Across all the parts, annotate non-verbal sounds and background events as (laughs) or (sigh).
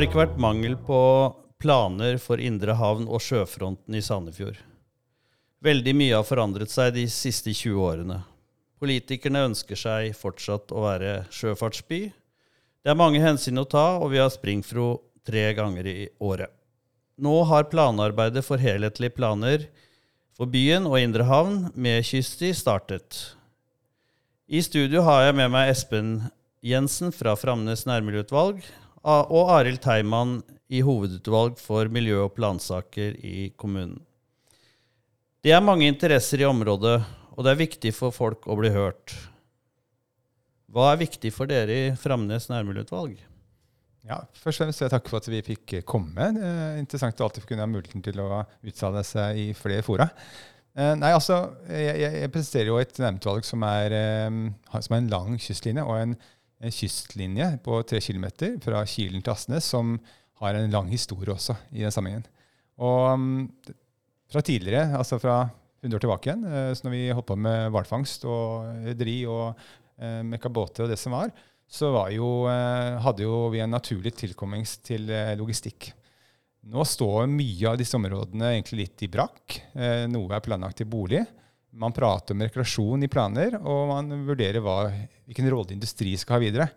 har ikke vært mangel på planer for indre havn og sjøfronten i Sandefjord. Veldig mye har forandret seg de siste 20 årene. Politikerne ønsker seg fortsatt å være sjøfartsby. Det er mange hensyn å ta, og vi har Springfro tre ganger i året. Nå har planarbeidet for helhetlige planer for byen og indre havn med Kysti startet. I studio har jeg med meg Espen Jensen fra Framnes nærmiljøutvalg og Arild Teimann i hovedutvalg for miljø- og plansaker i kommunen. Det er mange interesser i området, og det er viktig for folk å bli hørt. Hva er viktig for dere i Framnes nærmiljøutvalg? Ja, først og fremst vil jeg takke for at vi fikk komme. Det er interessant å alltid kunne ha muligheten til å uttale seg i flere fora. Eh, nei, altså, jeg, jeg presenterer jo et nærmiljøutvalg som, eh, som er en lang kystlinje og en en kystlinje på tre km fra Kilen til Asnes som har en lang historie også i den sammenhengen. Og um, fra tidligere, altså fra 100 år tilbake igjen, uh, så når vi holdt på med hvalfangst og rederi og uh, mekka og det som var, så var jo, uh, hadde jo vi en naturlig tilkommings til uh, logistikk. Nå står mye av disse områdene egentlig litt i brakk. noe er planlagt til bolig. Man prater om rekreasjon i planer, og man vurderer hva, hvilken rolle industri skal ha videre.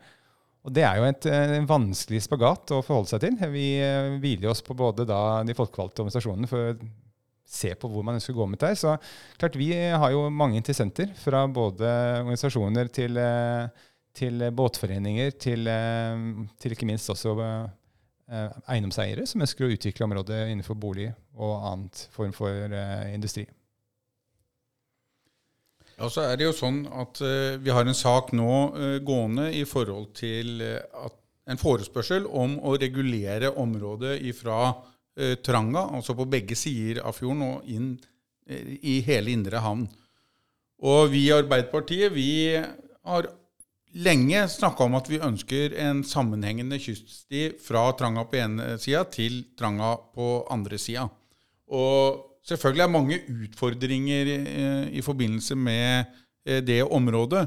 Og Det er jo et, eh, en vanskelig spagat å forholde seg til. Vi eh, hviler oss på både de folkevalgte organisasjonene for å se på hvor man ønsker å gå med det. Så klart Vi har jo mange interessenter, fra både organisasjoner til, eh, til båtforeninger til, til, ikke minst også eiendomseiere som ønsker å utvikle området innenfor bolig og annet form for industri. Ja, så er det jo sånn at uh, Vi har en sak nå uh, gående i forhold til uh, en forespørsel om å regulere området fra Tranga, altså på begge sider av fjorden, og inn i hele Indre havn. Og vi i Arbeiderpartiet vi har lenge snakka om at vi ønsker en sammenhengende kyststi fra Tranga på ene sida til Tranga på andre sida. Og Selvfølgelig er mange utfordringer i, i forbindelse med eh, det området.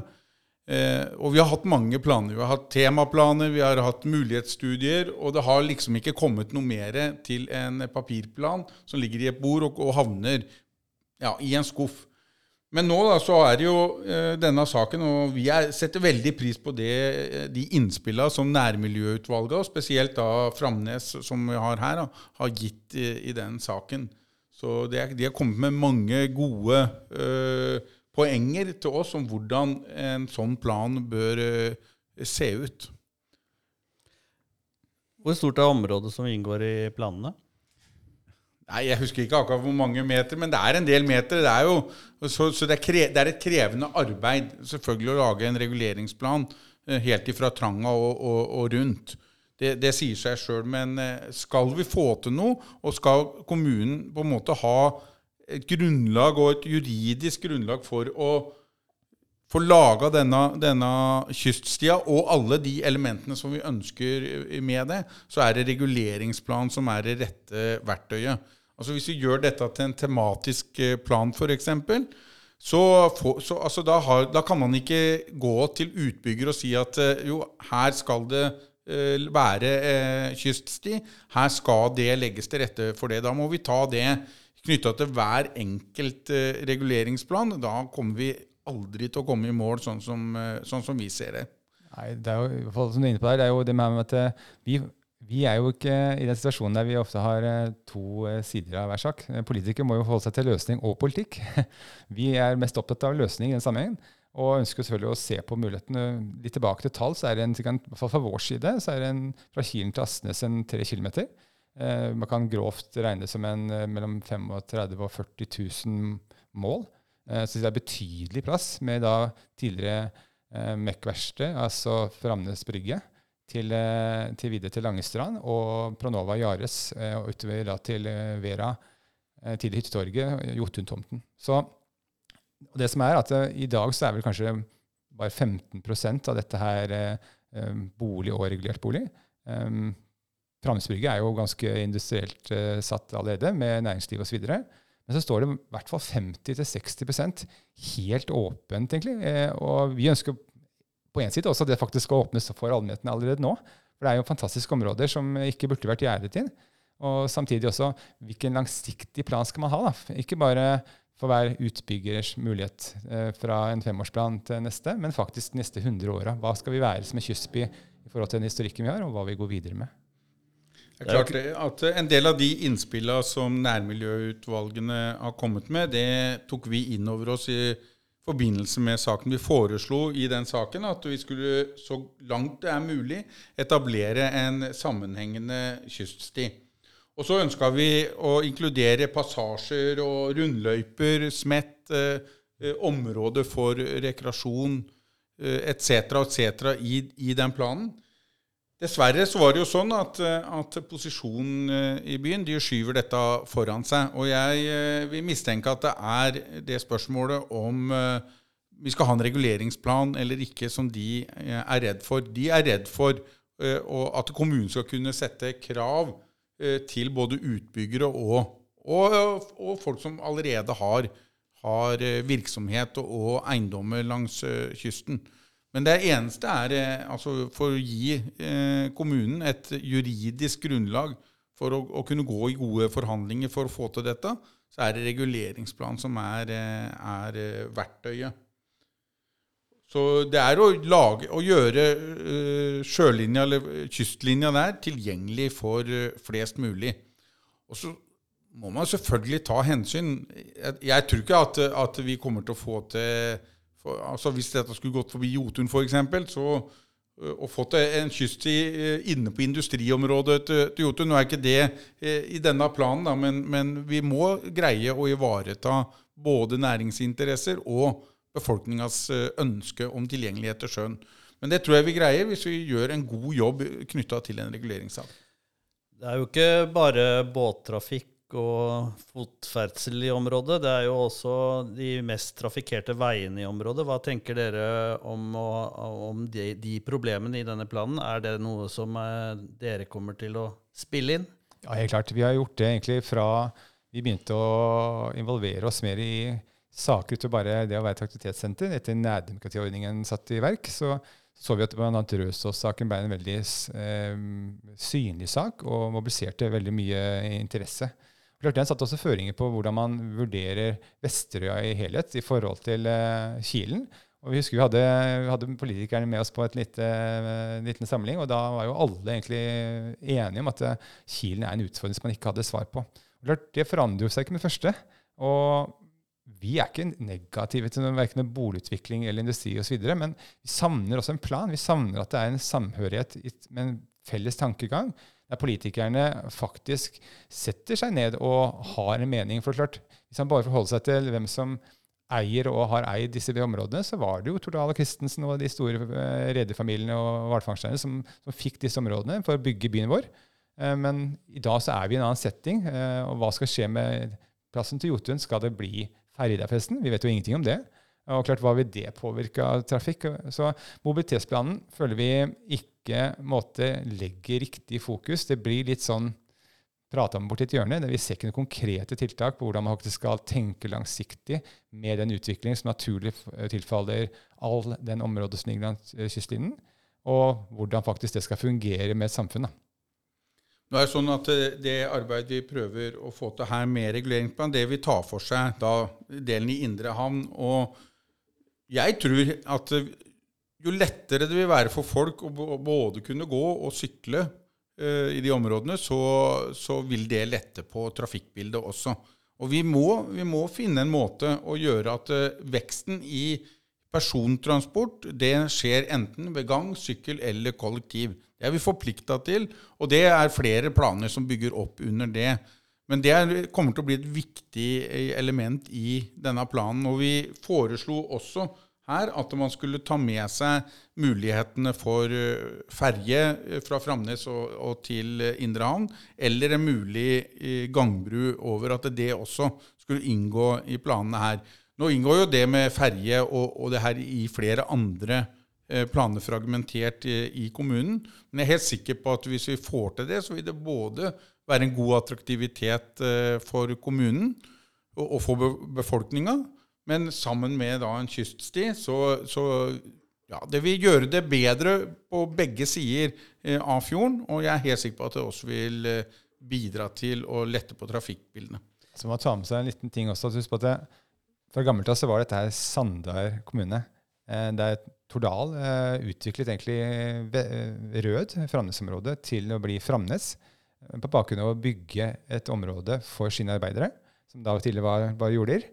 Eh, og vi har hatt mange planer. Vi har hatt temaplaner, vi har hatt mulighetsstudier, og det har liksom ikke kommet noe mer til en papirplan som ligger i et bord og, og havner ja, i en skuff. Men nå da, så er det jo eh, denne saken, og vi er, setter veldig pris på det, de innspillene som nærmiljøutvalget, og spesielt da Framnes, som vi har her, da, har gitt i, i den saken. Så er, de har kommet med mange gode uh, poenger til oss om hvordan en sånn plan bør uh, se ut. Hvor stort er området som inngår i planene? Nei, Jeg husker ikke akkurat hvor mange meter, men det er en del meter. Det er jo, så, så det, er kre, det, er et krevende arbeid selvfølgelig å lage en reguleringsplan uh, helt ifra Tranga og, og, og rundt. Det, det sier seg sjøl. Men eh, skal vi få til noe, og skal kommunen på en måte ha et grunnlag og et juridisk grunnlag for å få laga denne, denne kyststia og alle de elementene som vi ønsker med det, så er det reguleringsplan som er det rette verktøyet. Altså Hvis vi gjør dette til en tematisk eh, plan, f.eks., så, så altså da, har, da, kan man ikke gå til utbygger og si at eh, jo, her skal det være eh, kyststi. Her skal det legges til rette for det. Da må vi ta det knytta til hver enkelt eh, reguleringsplan. Da kommer vi aldri til å komme i mål sånn som, sånn som vi ser det. Nei, det er jo, som du er inne på der, det er jo det med at vi, vi er jo ikke i den situasjonen der vi ofte har to sider av hver sak. Politikere må jo forholde seg til løsning og politikk. (laughs) Vi er mest opptatt av løsning i den sammenhengen. Og ønsker selvfølgelig å se på mulighetene. Litt tilbake til tall, så er det en, i hvert fall fra vår side så er det en, fra Kilen til Astnes en tre kilometer. Eh, man kan grovt regne som en eh, mellom 35 og 40 000 mål. Eh, så det er betydelig plass med da tidligere eh, MEC-verksted, altså Framnes brygge, til, eh, til videre til Langestrand og Pronova Jares eh, og utover da til eh, Vera, til Hyttetorget, Jotun-tomten. Så og det som er at uh, I dag så er vel kanskje bare 15% av dette her uh, bolig og regulert bolig. Um, Framnesbygget er jo ganske industrielt satt allerede, med næringsliv osv. Men så står det i hvert fall 50-60% helt åpent, egentlig. og vi ønsker på en side også at det faktisk skal åpnes for allmennheten allerede nå. For det er jo fantastiske områder som ikke burde vært gjerdet inn. Og samtidig også hvilken langsiktig plan skal man ha? da? Ikke bare for hver utbyggers mulighet eh, fra en femårsplan til neste, men faktisk de neste 100 åra. Hva skal vi være som en kystby i forhold til den historikken vi har, og hva vi går videre med? Det er klart at En del av de innspillene som nærmiljøutvalgene har kommet med, det tok vi inn over oss i forbindelse med saken. Vi foreslo i den saken at vi skulle så langt det er mulig etablere en sammenhengende kyststi. Og så ønska vi å inkludere passasjer og rundløyper, smett, eh, område for rekreasjon etc. Eh, etc. I, i den planen. Dessverre så var det jo sånn at, eh, at posisjonen eh, i byen de skyver dette foran seg. Og jeg vil mistenke at det er det spørsmålet om vi skal ha en reguleringsplan eller ikke, som de er redd for. De er redd for at kommunen skal kunne sette krav Eh, til både utbyggere og, og, og folk som allerede har, har eh, virksomhet og, eiendommer langs eh, kysten. Men det eneste er altså for å gi kommunen et juridisk grunnlag for å, å, kunne gå i gode forhandlinger for å få til dette, så er det reguleringsplan som er, er verktøyet. Så det er å, lage, å gjøre uh, sjølinja, eller kystlinja der, tilgjengelig for uh, flest mulig. Og så må man selvfølgelig ta hensyn. Jeg, jeg tror ikke at, at, vi kommer til å få til for, altså Hvis dette skulle gått forbi Jotun f.eks., så uh, å få til en kyststi inne på industriområdet til, til Jotun Nå er ikke det i denne planen, da, men, men vi må greie å ivareta både næringsinteresser og befolkningas eh, ønske om tilgjengelighet til sjøen. Men det tror jeg vi greier hvis vi gjør en god jobb knytta til en reguleringssak. Det er jo ikke bare båttrafikk og fotferdsel i området. Det er jo også de mest trafikkerte veiene i området. Hva tenker dere om, om de, de, problemene i denne planen? Er det noe som eh, dere kommer til å spille inn? Ja, helt klart. Vi har gjort det egentlig fra vi begynte å involvere oss mer i saker utover bare det å være et aktivitetssenter. Etter nærdemokratiordningen satt i verk, så så vi at bl.a. Røsås-saken ble en veldig eh, synlig sak og mobiliserte veldig mye interesse. Klart Den satte også føringer på hvordan man vurderer Vesterøya i helhet i forhold til eh, Kilen. Og vi husker vi hadde, vi hadde, politikerne med oss på en lite, uh, liten samling, og da var jo alle egentlig enige om at uh, Kilen er en utfordring som man ikke hadde svar på. Klart, Det forandrer jo seg ikke med det første. Og vi er ikke negative til verken boligutvikling eller industri osv., men vi savner også en plan. Vi savner at det er en samhørighet med en felles tankegang, der politikerne faktisk setter seg ned og har en mening. For klart, Hvis man bare forholder seg til hvem som eier og har eid disse områdene, så var det jo Tordal og Christensen og de store uh, rederfamiliene og hvalfangsterne som, som, fikk disse områdene for å bygge byen vår. Uh, men i dag så er vi i en annen setting. Uh, og hva skal skje med plassen til Jotun? Skal det bli Ferjedafesten. Vi vet jo ingenting om det. Og klart, Hva vil det påvirke av trafikk? Så mobilitetsplanen føler vi ikke måte, legger riktig fokus. Det blir litt sånn prata om borti et hjørne. Vi ser ikke noen konkrete tiltak på hvordan man faktisk skal tenke langsiktig med den utviklingen som naturlig tilfaller all den området som ligger langs kystlinjen, og hvordan faktisk det skal fungere med et samfunn. Da. Nå er Det sånn at det arbeidet vi prøver å få til her med reguleringsplan, det vil ta for seg da delen i indre havn. Og jeg tror at jo lettere det vil være for folk å både kunne gå og sykle uh, i de områdene, så, så, vil det lette på trafikkbildet også. Og vi må, vi må finne en måte å gjøre at veksten i persontransport det skjer enten ved gang, sykkel eller kollektiv. Det er vi forplikta til, og det er flere planer som bygger opp under det. Men det er, kommer til å bli et viktig eh, element i denne planen. Og vi foreslo også her at man skulle ta med seg mulighetene for eh, ferje eh, fra Framnes og, og til Indre Havn, eller en mulig gangbru over, at det også skulle inngå i planene her. Nå inngår jo det med ferje og, og det her i flere andre Eh, planer fragmentert i kommunen. Men jeg er helt sikker på at hvis vi får til det, så vil det både være en god attraktivitet eh, for kommunen og for befolkninga, men sammen med da en kyststi så, så ja, det vil gjøre det bedre på begge sider eh, av fjorden, og jeg er helt sikker på at det også vil eh, bidra til å lette på trafikkbildene. Så man ta med seg en liten ting også. Husk på at det, Fra gammelt av så var dette her Sandar kommune. Eh, der Tordal eh, utviklet egentlig ve- Rød, Framnesområdet, til å bli Framnes. eh, På bakgrunn av å bygge et område for sine arbeidere, som da tidligere var, var jorder.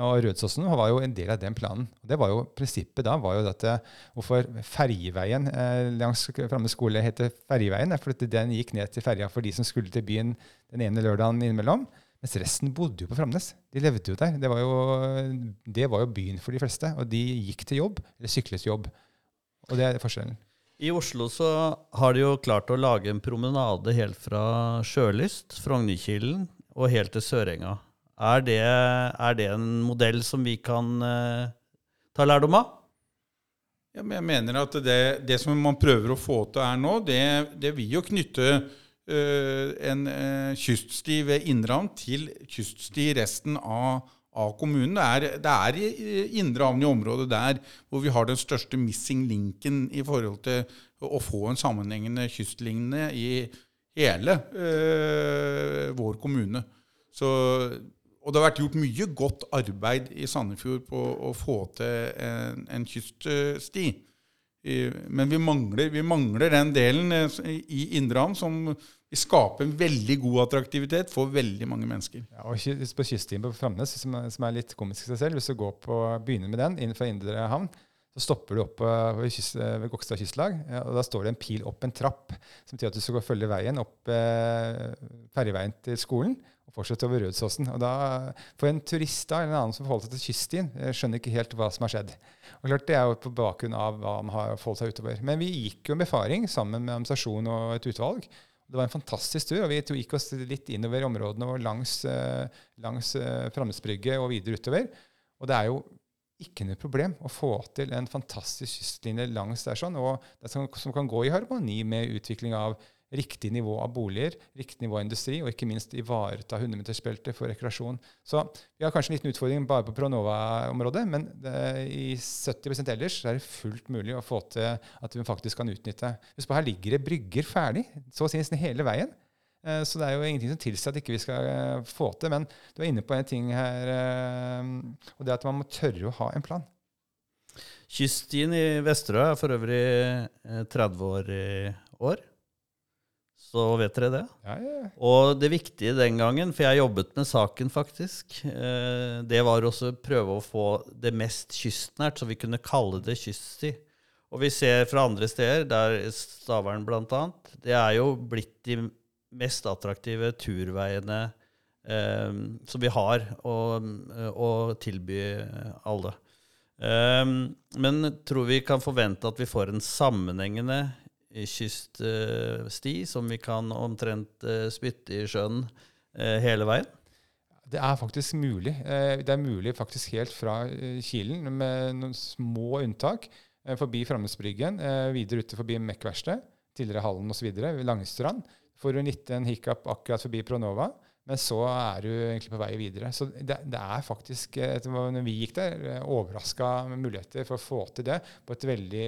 Og Rødsåsen var jo en del av den planen. Og det var jo Prinsippet da var jo at eh, hvorfor ferjeveien eh, langs Framme skole heter Ferjeveien, er fordi den gikk ned til ferja for de som skulle til byen den ene lørdagen innimellom. Mens resten bodde jo på Framnes. De levde jo der. Det var jo, det var jo byen for de fleste. Og de gikk til jobb, eller syklet til jobb. Og det er forskjellen. I Oslo så har de jo klart å lage en promenade helt fra Sjølyst, Frognerkilen, og helt til Sørenga. Er det, er det en modell som vi kan eh, ta lærdom av? Ja, men jeg mener at det, det som man prøver å få til her nå, det, det vil jo knytte en øh, kyststi ved Indre til kyststi i resten av, av kommunen. Det er, det er i i området der hvor vi har den største missing linken i forhold til å få en sammenhengende kystlinje i hele øh, vår kommune. Så, og det har vært gjort mye godt arbeid i Sandefjord på å få til en, en kyststi. Men vi mangler, vi mangler den delen eh, i Indre Havn som skaper en veldig god attraktivitet for veldig mange mennesker. Ja, og på kyststien på Framnes, som, er- litt komisk i seg selv, hvis du går på, begynner med den innenfor Indre havn, så stopper du opp ved, kyst, ved Gokstad kystlag, og da står det en pil opp en trapp, som betyr at du skal gå og følge veien opp eh, ferjeveien til skolen, og fortsette over Rødsåsen. Og da, for en turist da, eller en annen som forholder seg til kyststien, skjønner ikke helt hva som har skjedd. Og klart Det er jo på bakgrunn av hva man har forholdt seg utover. Men vi gikk jo en befaring sammen med administrasjon og et utvalg. Det var en fantastisk tur, og vi gikk oss litt innover områdene og langs, eh, langs eh, Framnesbrygget og videre utover. Og det er jo ikke noe problem å få til en fantastisk kystlinje langs der, sånn, og det som, som kan gå i harmoni med utvikling av riktig nivå av boliger, riktig nivå av industri, og ikke minst ivareta 100-metersbeltet for rekreasjon. Så vi har kanskje en liten utfordring bare på Pronova-området, men det, i 70 ellers er det fullt mulig å få til at vi faktisk kan utnytte. Husk på, her ligger det brygger ferdig, så å si nesten hele veien. Eh, Så det er jo ingenting som tilsier at ikke vi skal eh, få til. Men du er inne på en ting her, eh, og det er at man må tørre å ha en plan. Kyststien i Vesterøy er for øvrig eh, 30 år i år. Så vet dere det. Ja, ja. Og det viktige den gangen, for jeg jobbet med saken faktisk, eh, det var også å prøve å få det mest kystnært, så vi kunne kalle det kyststi. Og vi ser fra andre steder, der Stavern bl.a., det er jo blitt de mest attraktive turveiene eh, som vi har å tilby alle. Um, men tror vi kan forvente at vi får en sammenhengende kyststi som vi kan omtrent eh, spytte i sjøen eh, hele veien? Det er faktisk mulig. Eh, Det er mulig faktisk helt fra Kilen, med noen små unntak. Forbi Framnesbryggen, videre ute forbi Mek-verkstedet, tidligere Hallen osv., Langstrand. Får du en hiccup akkurat forbi Pronova, men så er du egentlig på vei videre. Så det, det er faktisk, når vi gikk der, overraska muligheter for å få til det på et veldig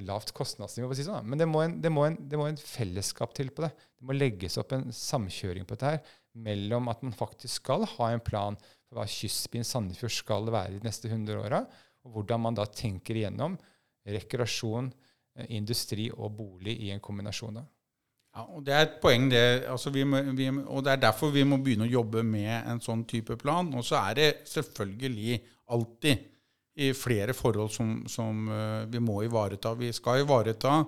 lavt kostnadsnivå. si sånn. Men det må, en, det, må en, det må en fellesskap til på det. Det må legges opp en samkjøring på dette her mellom at man faktisk skal ha en plan for hva kystbyen Sandefjord skal være de neste 100 åra, og hvordan man da tenker igjennom rekreasjon, eh, industri og bolig i en kombinasjon. da. Ja, og Det er et poeng, det. Altså, vi må, vi, og det er derfor vi må begynne å jobbe med en sånn type plan. Og så er det selvfølgelig alltid i flere forhold som, som eh, vi må ivareta. Vi skal ivareta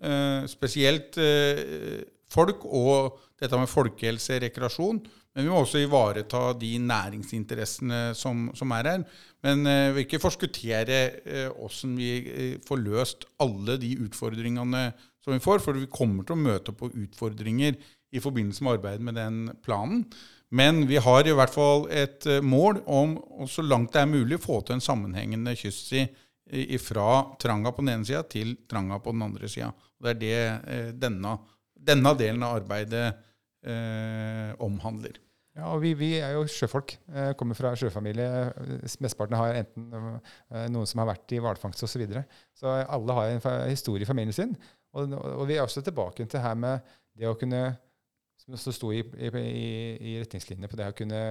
eh, spesielt eh, folk og dette med folkehelse, rekreasjon. Men vi må også ivareta de næringsinteressene som, som er her. Men eh, vi vil ikke forskuttere eh, åssen vi eh, får løst alle de utfordringene som vi får, for vi kommer til å møte på utfordringer i forbindelse med arbeidet med den planen. Men vi har i hvert fall et eh, mål om så langt det er mulig få til en sammenhengende kyststi fra Tranga på den ene sida til Tranga på den andre sida. Det er det eh, denne, denne delen av arbeidet eh, omhandler. Ja, og vi, vi er jo sjøfolk. Eh, kommer fra sjøfamilie. Mesteparten har enten noen som har vært i hvalfangst osv. Så, videre. så alle har en historie i familien sin. Og, og, vi er også tilbake til her med det å kunne Som også sto i, i, i retningslinjene på det å kunne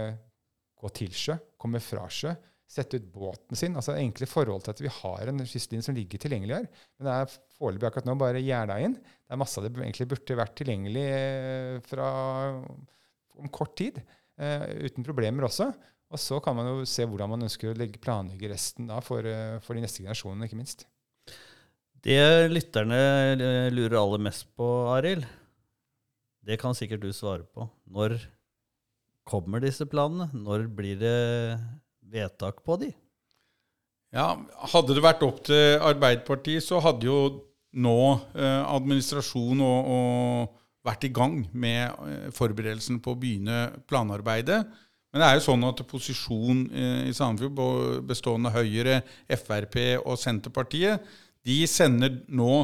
gå til sjø, komme fra sjø, sette ut båten sin. altså Enkle forhold til at vi har en kystlinje som ligger tilgjengelig her. Men det er foreløpig akkurat nå bare gjerda inn. Det er masse av det egentlig burde vært tilgjengelig eh, fra om kort tid. Uh, uten problemer også. Og så kan man jo se hvordan man ønsker å legge, planlegge resten da for, uh, for de neste generasjonene, ikke minst. Det lytterne lurer aller mest på, Arild, det kan sikkert du svare på. Når kommer disse planene? Når blir det vedtak på de? Ja, Hadde det vært opp til Arbeiderpartiet, så hadde jo nå eh, administrasjonen og, og, vært i gang med eh, forberedelsen på å begynne planarbeidet. Men det er jo sånn at posisjonen eh, i Sandefjord, bestående av Høyre, Frp og Senterpartiet, de sender nå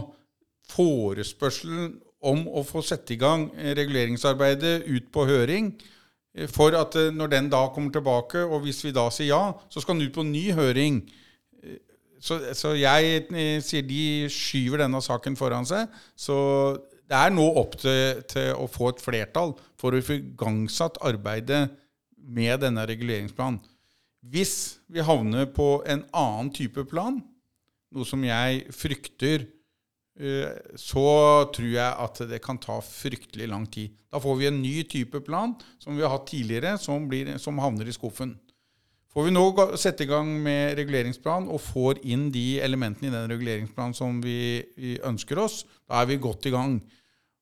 forespørselen om å få sette i gang eh, reguleringsarbeidet ut på høring. Eh, for at eh, når den da kommer tilbake, og hvis vi da sier ja, så skal den ut på ny høring. Så, så jeg sier de skyver denne saken foran seg. Så det er nå opp til, til å få et flertall for å få igangsatt arbeidet med denne reguleringsplanen. Hvis vi havner på en annen type plan, noe som jeg frykter så tror jeg at det kan ta fryktelig lang tid. Da får vi en ny type plan som vi har hatt tidligere, som, blir, som havner i skuffen. Får vi nå sette i gang med reguleringsplan og får inn de elementene i den reguleringsplanen som vi, vi ønsker oss, da er vi godt i gang.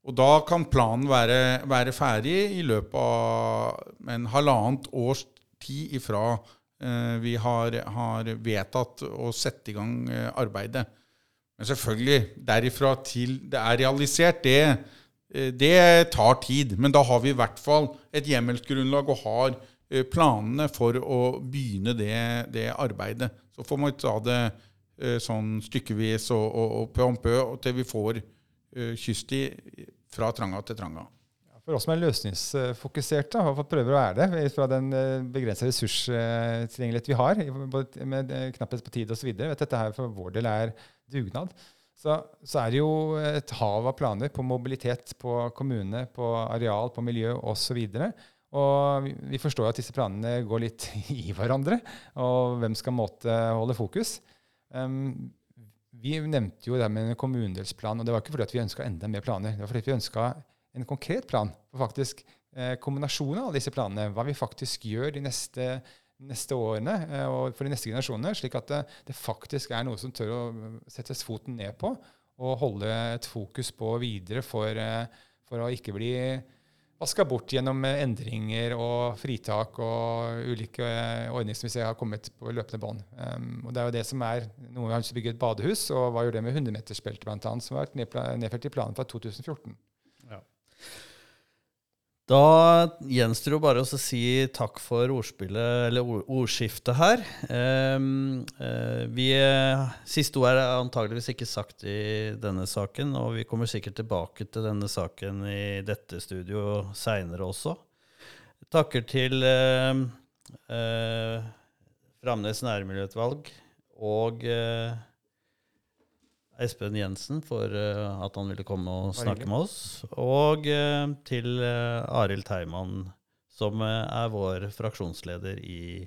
Og da kan planen være, være ferdig i løpet av en halvannet års tid ifra eh, vi har, har, vedtatt å sette i gang eh, arbeidet. Men selvfølgelig, derifra til det er realisert, det, eh, det tar tid. Men da har vi i hvert fall et hjemmelsgrunnlag og har eh, planene for å begynne det, det arbeidet. Så får man ta det eh, sånn stykkevis og, og, og pø om pø til vi får kyststid fra Tranga til Tranga. For oss som er løsningsfokuserte, og prøver å være det, fra den begrensa ressurstilgjengelighet vi har, med knapphet på tid osv., at dette her for vår del er dugnad, så, så, er det jo et hav av planer på mobilitet, på kommune, på areal, på miljø osv. Og vi forstår at disse planene går litt (laughs) i hverandre, og hvem skal måtte holde fokus. Um, vi nevnte jo det med en kommunedelsplan, og det var ikke fordi at vi ønska enda mer planer. Det var fordi vi ønska en konkret plan for faktisk eh, kombinasjonen av disse planene. Hva vi faktisk gjør de neste neste årene eh, og for de neste generasjonene, slik at det, det, faktisk er noe som tør å settes foten ned på og holde et fokus på videre for, eh, for å ikke bli vaska bort gjennom endringer og fritak og ulike ordninger som vi ser har kommet på løpende bånd. Um, og det er jo det som er noe vi har lyst til å bygge et badehus, og hva gjør det med 100-metersbeltet bl.a., som har vært nedfelt i planen fra 2014. Da gjenstår det bare å si takk for ordspillet, eller ordskiftet her. Um, uh, vi, siste ord er antageligvis ikke sagt i denne saken, og vi kommer sikkert tilbake til denne saken i dette studio seinere også. Takker til uh, uh, Framnes nærmiljøutvalg og uh, Espen Jensen for uh, at han ville komme og snakke med oss. Og uh, til uh, Arild Teimann, som er vår fraksjonsleder i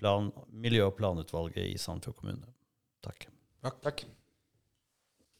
plan, miljø- og planutvalget i Sandfjord kommune. Takk. Takk. takk.